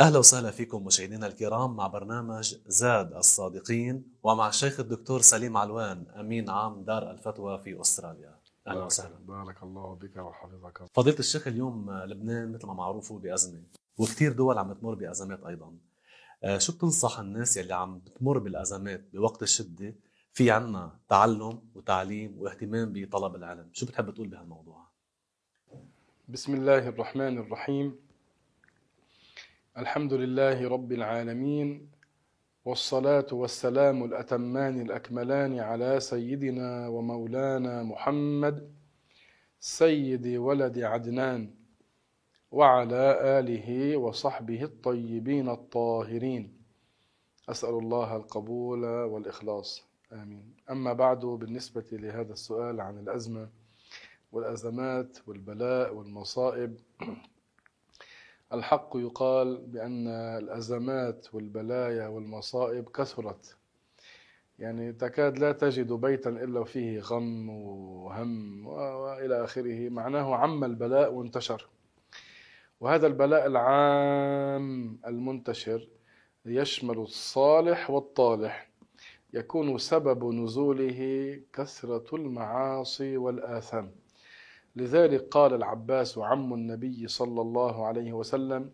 أهلا وسهلا فيكم مشاهدينا الكرام مع برنامج زاد الصادقين ومع الشيخ الدكتور سليم علوان أمين عام دار الفتوى في أستراليا. أهلا وسهلا. بارك الله بك وحفظك. فضيلة الشيخ اليوم لبنان مثل ما معروف هو بأزمة وكثير دول عم تمر بأزمات أيضا. آه، شو بتنصح الناس يلي عم بتمر بالأزمات بوقت الشدة؟ في عنا تعلم وتعليم واهتمام بطلب العلم شو بتحب تقول بهالموضوع؟ بسم الله الرحمن الرحيم. الحمد لله رب العالمين والصلاة والسلام الأتمان الأكملان على سيدنا ومولانا محمد سيد ولد عدنان وعلى آله وصحبه الطيبين الطاهرين. أسأل الله القبول والإخلاص آمين. أما بعد بالنسبة لهذا السؤال عن الأزمة والأزمات والبلاء والمصائب الحق يقال بأن الأزمات والبلايا والمصائب كثرت. يعني تكاد لا تجد بيتا إلا فيه غم وهم وإلى آخره. معناه عم البلاء وانتشر وهذا البلاء العام المنتشر يشمل الصالح والطالح. يكون سبب نزوله كثرة المعاصي والآثام. لذلك قال العباس عم النبي صلى الله عليه وسلم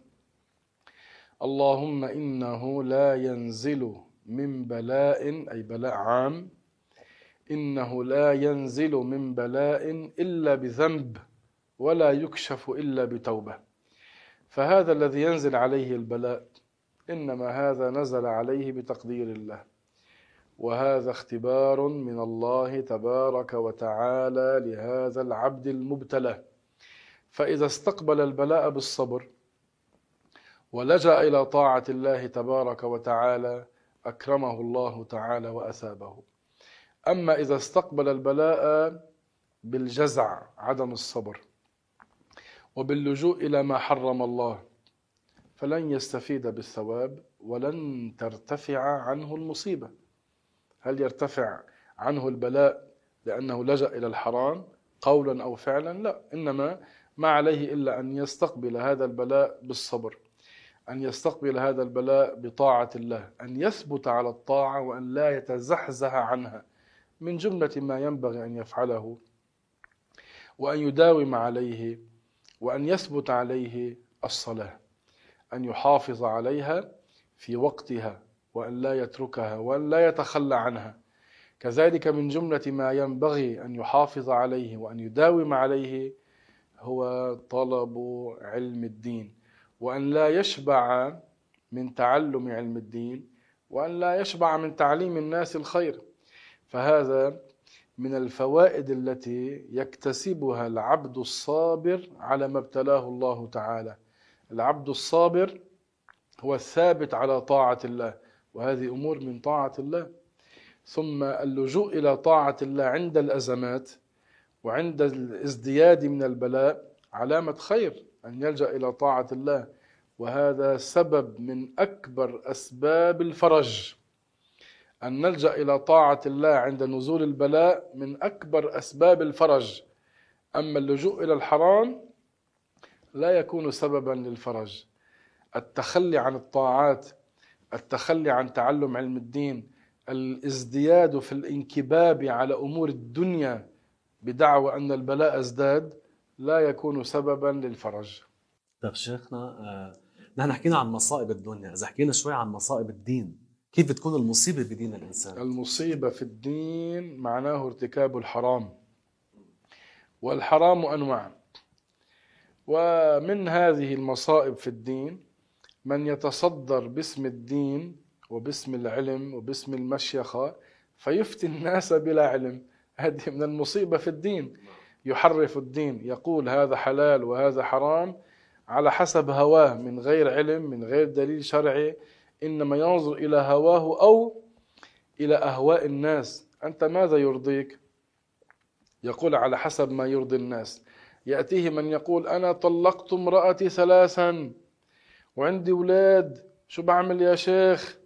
اللهم إنه لا ينزل من بلاء أي بلاء عام إنه لا ينزل من بلاء إلا بذنب ولا يكشف إلا بتوبة. فهذا الذي ينزل عليه البلاء إنما هذا نزل عليه بتقدير الله. وهذا اختبار من الله تبارك وتعالى لهذا العبد المبتلى. فإذا استقبل البلاء بالصبر ولجأ إلى طاعة الله تبارك وتعالى أكرمه الله تعالى وأثابه. أما إذا استقبل البلاء بالجزع عدم الصبر وباللجوء إلى ما حرم الله فلن يستفيد بالثواب ولن ترتفع عنه المصيبة. هل يرتفع عنه البلاء لأنه لجأ إلى الحرام قولا أو فعلا؟ لا إنما ما عليه إلا أن يستقبل هذا البلاء بالصبر أن يستقبل هذا البلاء بطاعة الله أن يثبت على الطاعة وأن لا يتزحزح عنها من جملة ما ينبغي أن يفعله وأن يداوم عليه وأن يثبت عليه الصلاة أن يحافظ عليها في وقتها. وأن لا يتركها وأن لا يتخلى عنها. كذلك من جملة ما ينبغي أن يحافظ عليه وأن يداوم عليه هو طلب علم الدين. وأن لا يشبع من تعلم علم الدين وأن لا يشبع من تعليم الناس الخير. فهذا من الفوائد التي يكتسبها العبد الصابر على ما ابتلاه الله تعالى. العبد الصابر هو الثابت على طاعة الله. وهذه أمور من طاعة الله. ثم اللجوء إلى طاعة الله عند الأزمات وعند الازدياد من البلاء علامة خير أن يلجأ إلى طاعة الله. وهذا سبب من أكبر أسباب الفرج. أن نلجأ إلى طاعة الله عند نزول البلاء من أكبر أسباب الفرج. أما اللجوء إلى الحرام لا يكون سببا للفرج. التخلي عن الطاعات التخلي عن تعلم علم الدين الازدياد في الانكباب على أمور الدنيا بدعوى أن البلاء ازداد لا يكون سببا للفرج. طيب شيخنا آه، نحن حكينا عن مصائب الدنيا، إذا حكينا شوي عن مصائب الدين، كيف بتكون المصيبة بدين الإنسان؟ المصيبة في الدين معناه ارتكاب الحرام. والحرام أنواع. ومن هذه المصائب في الدين من يتصدر باسم الدين وباسم العلم وباسم المشيخة فيفتي الناس بلا علم. هذه من المصيبة في الدين. يحرف الدين يقول هذا حلال وهذا حرام على حسب هواه من غير علم من غير دليل شرعي. إنما ينظر إلى هواه أو إلى أهواء الناس. أنت ماذا يرضيك؟ يقول على حسب ما يرضي الناس. يأتيه من يقول أنا طلقت امرأتي ثلاثا. وعندي ولاد. شو بعمل يا شيخ؟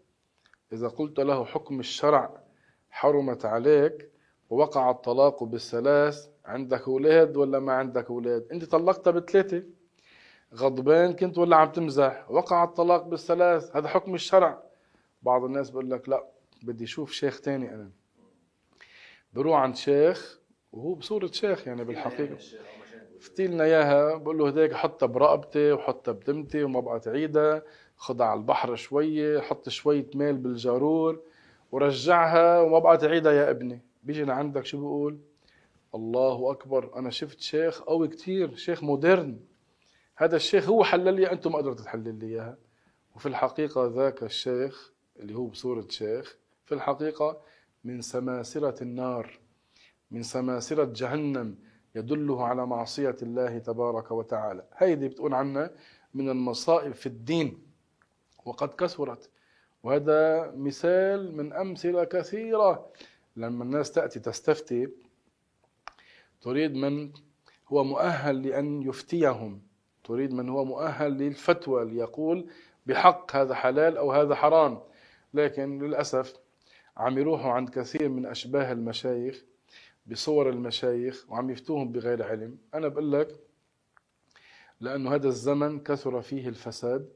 إذا قلت له حكم الشرع حرمت عليك ووقع الطلاق بالثلاث عندك ولاد ولا ما عندك ولاد؟ أنت طلقتها بثلاثة. غضبان كنت ولا عم تمزح؟ وقع الطلاق بالثلاث. هذا حكم الشرع. بعض الناس بقول لك لا بدي أشوف شيخ تاني أنا. بروح عند شيخ وهو بصورة شيخ يعني بالحقيقة. فتي لنا إياها بقول له هديك حطها برقبتي وحطها بدمتي وما بقى تعيدها خدها على البحر شوية حط شوية ميل بالجارور ورجعها وما بقى تعيدها يا ابني. بيجي لعندك شو بيقول؟ الله أكبر أنا شفت شيخ قوي كتير شيخ مودرن. هذا الشيخ هو حلل لي أنتم ما قدرتوا تحلل لي إياها. وفي الحقيقة ذاك الشيخ اللي هو بصورة شيخ في الحقيقة من سماسرة النار من سماسرة جهنم. يدله على معصية الله تبارك وتعالى. هيدي بتقول عنا من المصائب في الدين. وقد كثرت. وهذا مثال من أمثلة كثيرة. لما الناس تأتي تستفتي تريد من هو مؤهل لأن يفتيهم. تريد من هو مؤهل للفتوى ليقول بحق هذا حلال أو هذا حرام. لكن للأسف عم يروحوا عند كثير من أشباه المشايخ بصور المشايخ وعم يفتوهم بغير علم. أنا بقول لك لأنه هذا الزمن كثر فيه الفساد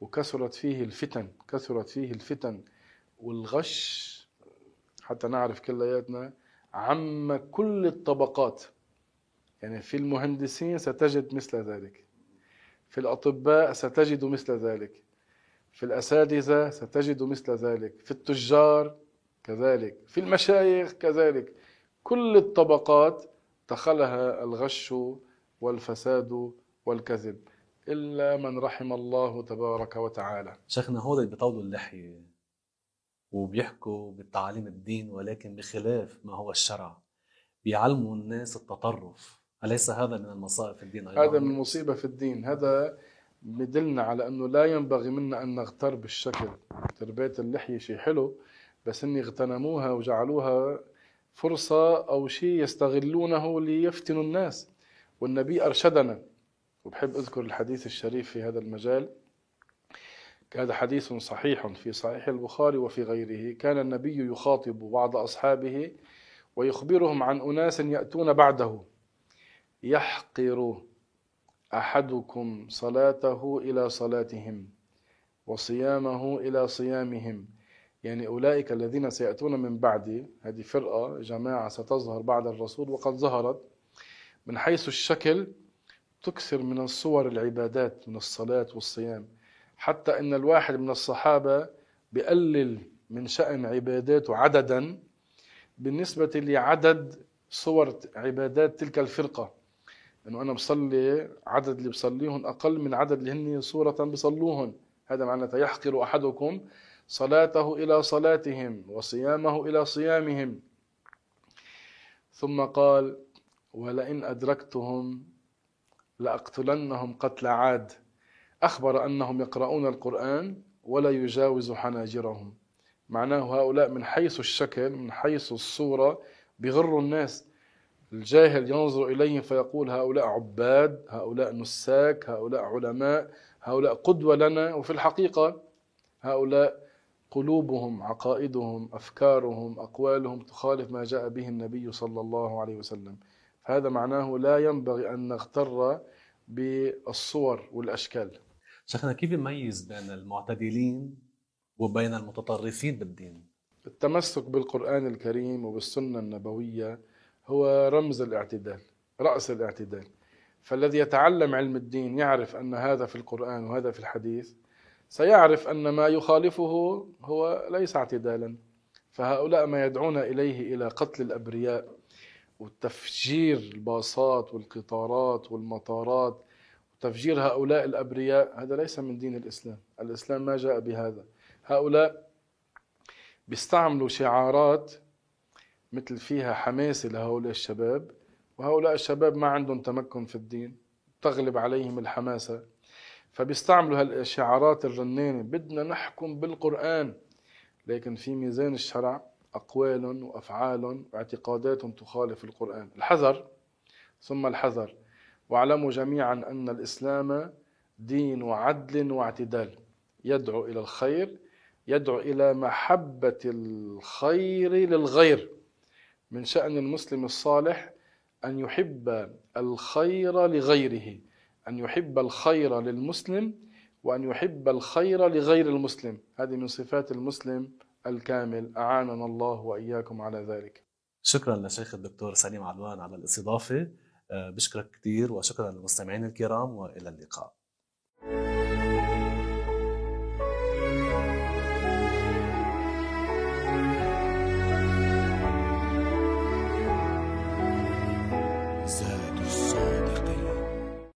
وكثرت فيه الفتن كثرت فيه الفتن والغش. حتى نعرف كلياتنا عم كل الطبقات. يعني في المهندسين ستجد مثل ذلك. في الأطباء ستجد مثل ذلك. في الأساتذة ستجد مثل ذلك. في التجار كذلك. في المشايخ كذلك. كل الطبقات دخلها الغش والفساد والكذب إلا من رحم الله تبارك وتعالى. شيخنا هول اللي بيطولوا اللحية وبيحكوا بتعاليم الدين ولكن بخلاف ما هو الشرع. بيعلموا الناس التطرف. أليس هذا من المصائب في الدين أيضا؟ هذا من مصيبة في الدين. هذا بدلنا على أنه لا ينبغي منا أن نغتر بالشكل. تربية اللحية شيء حلو بس أن اغتنموها وجعلوها فرصة أو شيء يستغلونه ليفتنوا الناس. والنبي أرشدنا وبحب أذكر الحديث الشريف في هذا المجال. هذا حديث صحيح في صحيح البخاري وفي غيره. كان النبي يخاطب بعض أصحابه ويخبرهم عن أناس يأتون بعده. يحقر أحدكم صلاته إلى صلاتهم وصيامه إلى صيامهم. يعني أولئك الذين سيأتون من بعدي هذه فرقة جماعة ستظهر بعد الرسول وقد ظهرت من حيث الشكل تكثر من الصور العبادات من الصلاة والصيام. حتى إن الواحد من الصحابة بقلل من شأن عباداته عددا بالنسبة لعدد صور عبادات تلك الفرقة. إنه أنا بصلي عدد اللي بصليهم أقل من عدد اللي هن صورة بصلوهن. هذا معناته يحقر أحدكم صلاته إلى صلاتهم وصيامه إلى صيامهم. ثم قال ولئن أدركتهم لأقتلنهم قتل عاد. أخبر أنهم يقرؤون القرآن ولا يجاوز حناجرهم. معناه هؤلاء من حيث الشكل من حيث الصورة بغروا الناس. الجاهل ينظر إليهم فيقول هؤلاء عباد هؤلاء نساك هؤلاء علماء هؤلاء قدوة لنا. وفي الحقيقة هؤلاء قلوبهم عقائدهم أفكارهم أقوالهم تخالف ما جاء به النبي صلى الله عليه وسلم. هذا معناه لا ينبغي أن نغتر بالصور والأشكال. شيخنا كيف نميز بين المعتدلين وبين المتطرفين بالدين؟ التمسك بالقرآن الكريم وبالسنة النبوية هو رمز الاعتدال رأس الاعتدال. فالذي يتعلم علم الدين يعرف أن هذا في القرآن وهذا في الحديث سيعرف أن ما يخالفه هو ليس اعتدالا. فهؤلاء ما يدعون إليه إلى قتل الأبرياء وتفجير الباصات والقطارات والمطارات تفجير هؤلاء الأبرياء. هذا ليس من دين الإسلام. الإسلام ما جاء بهذا. هؤلاء بيستعملوا شعارات مثل فيها حماسة لهؤلاء الشباب وهؤلاء الشباب ما عندهم تمكن في الدين. تغلب عليهم الحماسة. فبيستعملوا هالشعارات الرنانة بدنا نحكم بالقرآن. لكن في ميزان الشرع أقوال وأفعال واعتقادات تخالف القرآن. الحذر ثم الحذر. واعلموا جميعا أن الإسلام دين عدل واعتدال. يدعو إلى الخير يدعو إلى محبة الخير للغير. من شأن المسلم الصالح أن يحب الخير لغيره. أن يحب الخير للمسلم وأن يحب الخير لغير المسلم. هذه من صفات المسلم الكامل. أعاننا الله وإياكم على ذلك. شكرا لشيخ الدكتور سليم علوان على الاستضافة. آه، بشكرك كثير وشكرا للمستمعين الكرام وإلى اللقاء.